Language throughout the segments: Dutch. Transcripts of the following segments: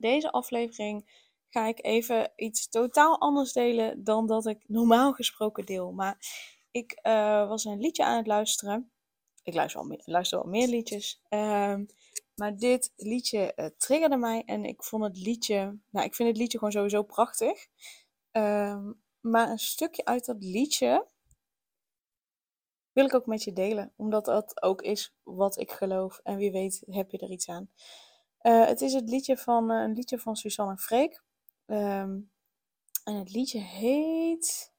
Deze aflevering ga ik even iets totaal anders delen dan dat ik normaal gesproken deel. Maar ik uh, was een liedje aan het luisteren. Ik luister wel meer, luister meer liedjes. Uh, maar dit liedje uh, triggerde mij en ik vond het liedje. Nou, ik vind het liedje gewoon sowieso prachtig. Ehm, maar een stukje uit dat liedje wil ik ook met je delen. Omdat dat ook is wat ik geloof. En wie weet heb je er iets aan. Uh, het is het liedje van, uh, een liedje van Susanne Freek. Um, en het liedje heet.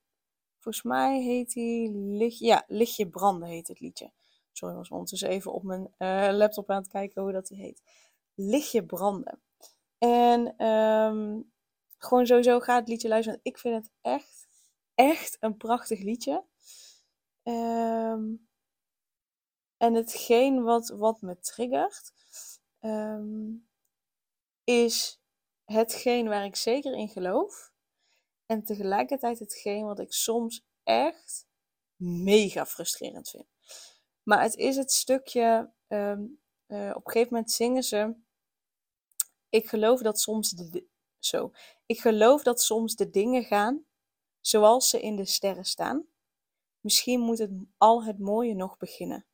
Volgens mij heet hij. Licht, ja, Lichtje branden heet het liedje. Sorry, was ondertussen even op mijn uh, laptop aan het kijken hoe dat heet. Lichtje branden. En um, gewoon sowieso ga het liedje luisteren. Ik vind het echt, echt een prachtig liedje. Um, en hetgeen wat, wat me triggert um, is hetgeen waar ik zeker in geloof. En tegelijkertijd hetgeen wat ik soms echt mega frustrerend vind. Maar het is het stukje, um, uh, op een gegeven moment zingen ze. Ik geloof dat soms de, zo. Ik geloof dat soms de dingen gaan zoals ze in de sterren staan. Misschien moet het al het mooie nog beginnen.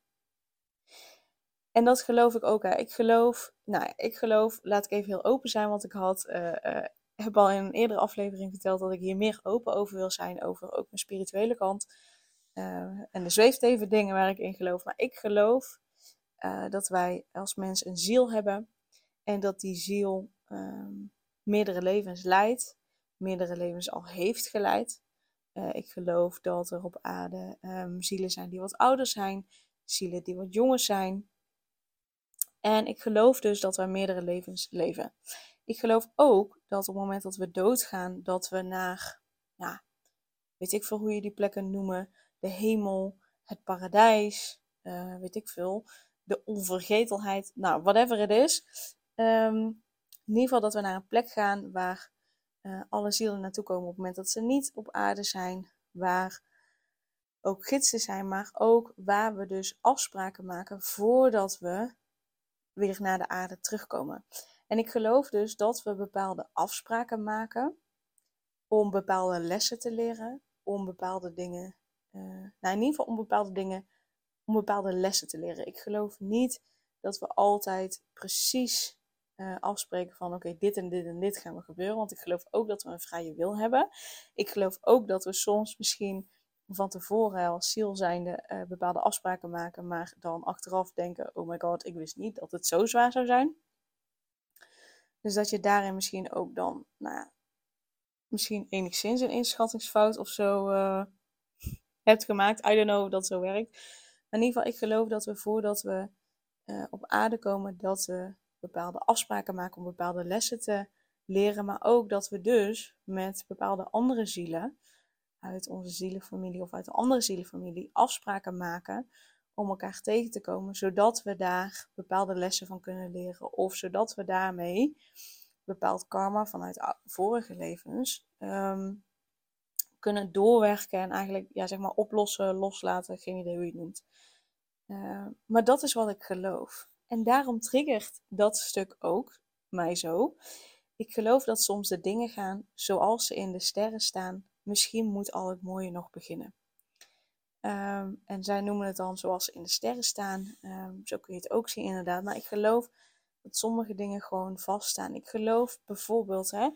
En dat geloof ik ook. Hè. Ik geloof, nou, ik geloof, laat ik even heel open zijn, want ik had, uh, heb al in een eerdere aflevering verteld dat ik hier meer open over wil zijn, over ook mijn spirituele kant. Uh, en de zweefteven dingen waar ik in geloof. Maar ik geloof dat wij als mens een ziel hebben en dat die ziel um, meerdere levens leidt, meerdere levens al heeft geleid. ik geloof dat er op aarde um, zielen zijn die wat ouder zijn, zielen die wat jonger zijn. En ik geloof dus dat we meerdere levens leven. Ik geloof ook dat op het moment dat we doodgaan, dat we naar, weet ik veel hoe je die plekken noemen, de hemel, het paradijs, uh, weet ik veel, de onvergetelheid, nou, whatever het is. Um, in ieder geval dat we naar een plek gaan waar uh, alle zielen naartoe komen op het moment dat ze niet op aarde zijn, waar ook gidsen zijn, maar ook waar we dus afspraken maken voordat we weer naar de aarde terugkomen. En ik geloof dus dat we bepaalde afspraken maken om bepaalde lessen te leren, om bepaalde dingen, uh, nou in ieder geval om bepaalde dingen, om bepaalde lessen te leren. Ik geloof niet dat we altijd precies uh, afspreken van oké, dit en dit en dit gaan we gebeuren. Want ik geloof ook dat we een vrije wil hebben. Ik geloof ook dat we soms misschien van tevoren als ziel zijnde uh, bepaalde afspraken maken, maar dan achteraf denken, oh my god, ik wist niet dat het zo zwaar zou zijn. Dus dat je daarin misschien ook dan, nou ja, misschien enigszins een inschattingsfout of zo uh, hebt gemaakt. I don't know of dat zo werkt. Maar in ieder geval, ik geloof dat we voordat we uh, op aarde komen, dat we bepaalde afspraken maken om bepaalde lessen te leren. Maar ook dat we dus met bepaalde andere zielen uit onze zielenfamilie of uit een andere zielenfamilie afspraken maken om elkaar tegen te komen, zodat we daar bepaalde lessen van kunnen leren of zodat we daarmee bepaald karma vanuit vorige levens um, kunnen doorwerken en eigenlijk ja, zeg maar oplossen, loslaten, geen idee hoe je het noemt. Uh, maar dat is wat ik geloof. En daarom triggert dat stuk ook mij zo. Ik geloof dat soms de dingen gaan zoals ze in de sterren staan, misschien moet al het mooie nog beginnen. Um, en zij noemen het dan zoals ze in de sterren staan. Um, zo kun je het ook zien inderdaad. Maar ik geloof dat sommige dingen gewoon vaststaan. Ik geloof bijvoorbeeld, hè,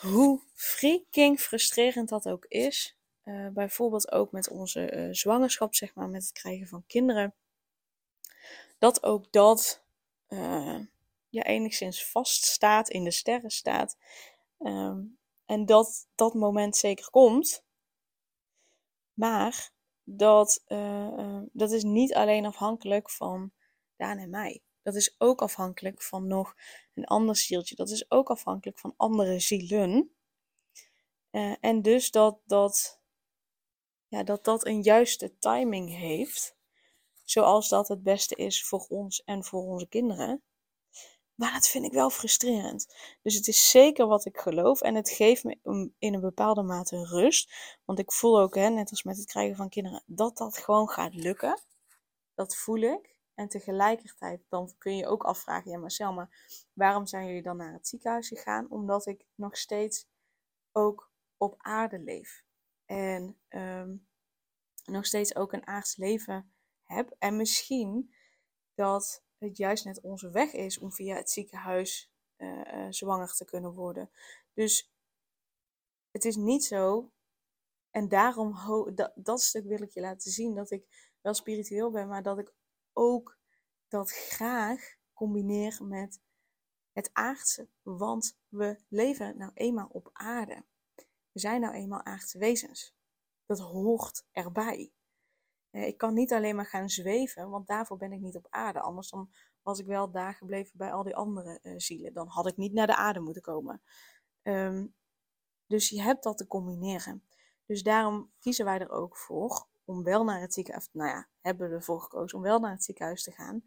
hoe freaking frustrerend dat ook is. Uh, bijvoorbeeld ook met onze uh, zwangerschap, zeg maar, met het krijgen van kinderen. Dat ook dat uh, ja, enigszins vaststaat, in de sterren staat. Um, en dat dat moment zeker komt. Maar dat, uh, uh, dat is niet alleen afhankelijk van Daan en mij. Dat is ook afhankelijk van nog een ander zieltje. Dat is ook afhankelijk van andere zielen. Uh, en dus dat dat, ja, dat dat een juiste timing heeft. Zoals dat het beste is voor ons en voor onze kinderen. Maar dat vind ik wel frustrerend. Dus het is zeker wat ik geloof. En het geeft me in een bepaalde mate rust. Want ik voel ook, hè, net als met het krijgen van kinderen, dat dat gewoon gaat lukken. Dat voel ik. En tegelijkertijd dan kun je ook afvragen, ja maar Selma, waarom zijn jullie dan naar het ziekenhuis gegaan? Omdat ik nog steeds ook op aarde leef. En um, nog steeds ook een aards leven heb. En misschien dat het juist net onze weg is om via het ziekenhuis uh, zwanger te kunnen worden. Dus het is niet zo. En daarom, dat, dat stuk wil ik je laten zien, dat ik wel spiritueel ben, maar dat ik ook dat graag combineer met het aardse. Want we leven nou eenmaal op aarde. We zijn nou eenmaal aardse wezens. Dat hoort erbij. Eh, ik kan niet alleen maar gaan zweven, want daarvoor ben ik niet op aarde. Anders dan was ik wel daar gebleven bij al die andere uh, zielen. Dan had ik niet naar de aarde moeten komen. Um, dus je hebt dat te combineren. Dus daarom kiezen wij er ook voor om wel naar het ziekenhuis, nou ja, hebben we ervoor gekozen om wel naar het ziekenhuis te gaan.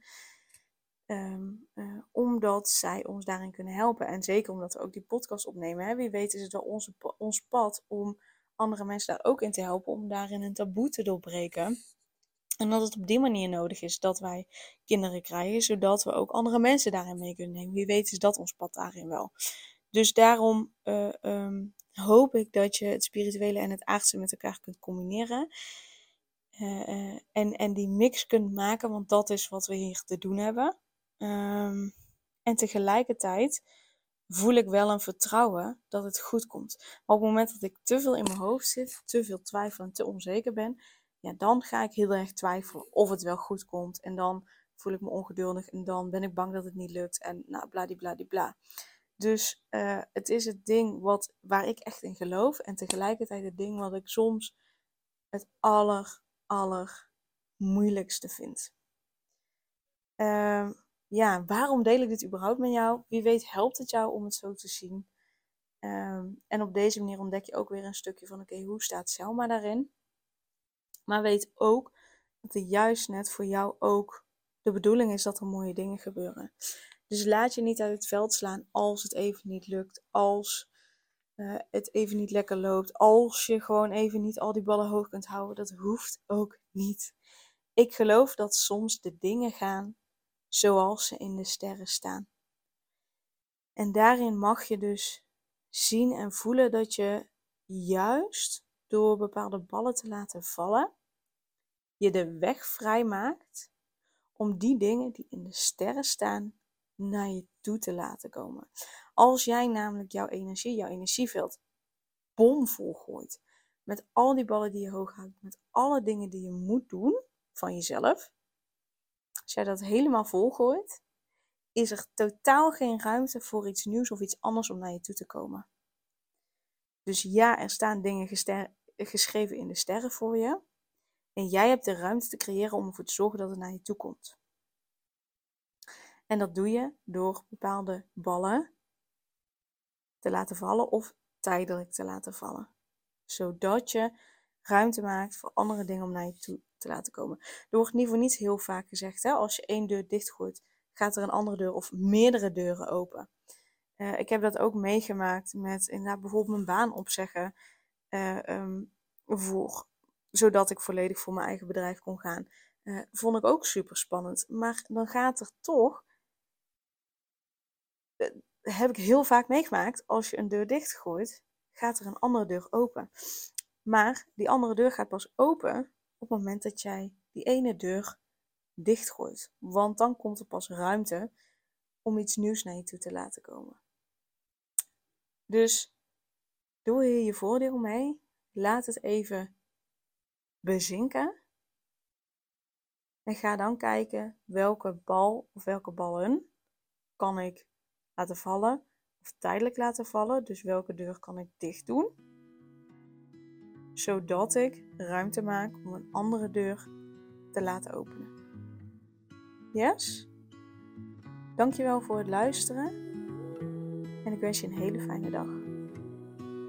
Um, uh, omdat zij ons daarin kunnen helpen. En zeker omdat we ook die podcast opnemen. Hè? Wie weet is het wel onze, ons pad om andere mensen daar ook in te helpen. Om daarin een taboe te doorbreken. En dat het op die manier nodig is dat wij kinderen krijgen, zodat we ook andere mensen daarin mee kunnen nemen. Wie weet is dat ons pad daarin wel. Dus daarom uh, um, hoop ik dat je het spirituele en het aardse met elkaar kunt combineren. Uh, uh, en, en die mix kunt maken, want dat is wat we hier te doen hebben. Um, en tegelijkertijd voel ik wel een vertrouwen dat het goed komt. Maar op het moment dat ik te veel in mijn hoofd zit, te veel twijfel en te onzeker ben, ja, dan ga ik heel erg twijfelen of het wel goed komt. En dan voel ik me ongeduldig en dan ben ik bang dat het niet lukt en nou, bladibladibla. Dus uh, het is het ding wat, waar ik echt in geloof en tegelijkertijd het ding wat ik soms het aller, aller moeilijkste vind. Uh, ja, waarom deel ik dit überhaupt met jou? Wie weet helpt het jou om het zo te zien. Um, en op deze manier ontdek je ook weer een stukje van, oké, hoe staat Selma daarin? Maar weet ook dat er juist net voor jou ook de bedoeling is dat er mooie dingen gebeuren. Dus laat je niet uit het veld slaan als het even niet lukt, als uh, het even niet lekker loopt, als je gewoon even niet al die ballen hoog kunt houden. Dat hoeft ook niet. Ik geloof dat soms de dingen gaan zoals ze in de sterren staan. En daarin mag je dus zien en voelen dat je juist door bepaalde ballen te laten vallen, je de weg vrijmaakt om die dingen die in de sterren staan naar je toe te laten komen. Als jij namelijk jouw energie, jouw energieveld bomvol gooit met al die ballen die je hoog houdt, met alle dingen die je moet doen van jezelf, als jij dat helemaal volgooit, is er totaal geen ruimte voor iets nieuws of iets anders om naar je toe te komen. Dus ja, er staan dingen geschreven in de sterren voor je. En jij hebt de ruimte te creëren om ervoor te zorgen dat het naar je toe komt. En dat doe je door bepaalde ballen te laten vallen of tijdelijk te laten vallen. Zodat je ruimte maakt voor andere dingen om naar je toe te laten komen. Er wordt ieder geval niet heel vaak gezegd, hè, als je één deur dichtgooit, gaat er een andere deur of meerdere deuren open. Uh, ik heb dat ook meegemaakt met inderdaad bijvoorbeeld mijn baan opzeggen uh, um, voor, zodat ik volledig voor mijn eigen bedrijf kon gaan. Uh, vond ik ook super spannend. Maar dan gaat er toch, heb ik heel vaak meegemaakt, als je een deur dichtgooit, gaat er een andere deur open. Maar die andere deur gaat pas open op het moment dat jij die ene deur dichtgooit. Want dan komt er pas ruimte om iets nieuws naar je toe te laten komen. Dus doe hier je voordeel mee. Laat het even bezinken. En ga dan kijken welke bal of welke ballen kan ik laten vallen of tijdelijk laten vallen. Dus welke deur kan ik dicht doen zodat ik ruimte maak om een andere deur te laten openen. Yes? Dankjewel voor het luisteren en ik wens je een hele fijne dag.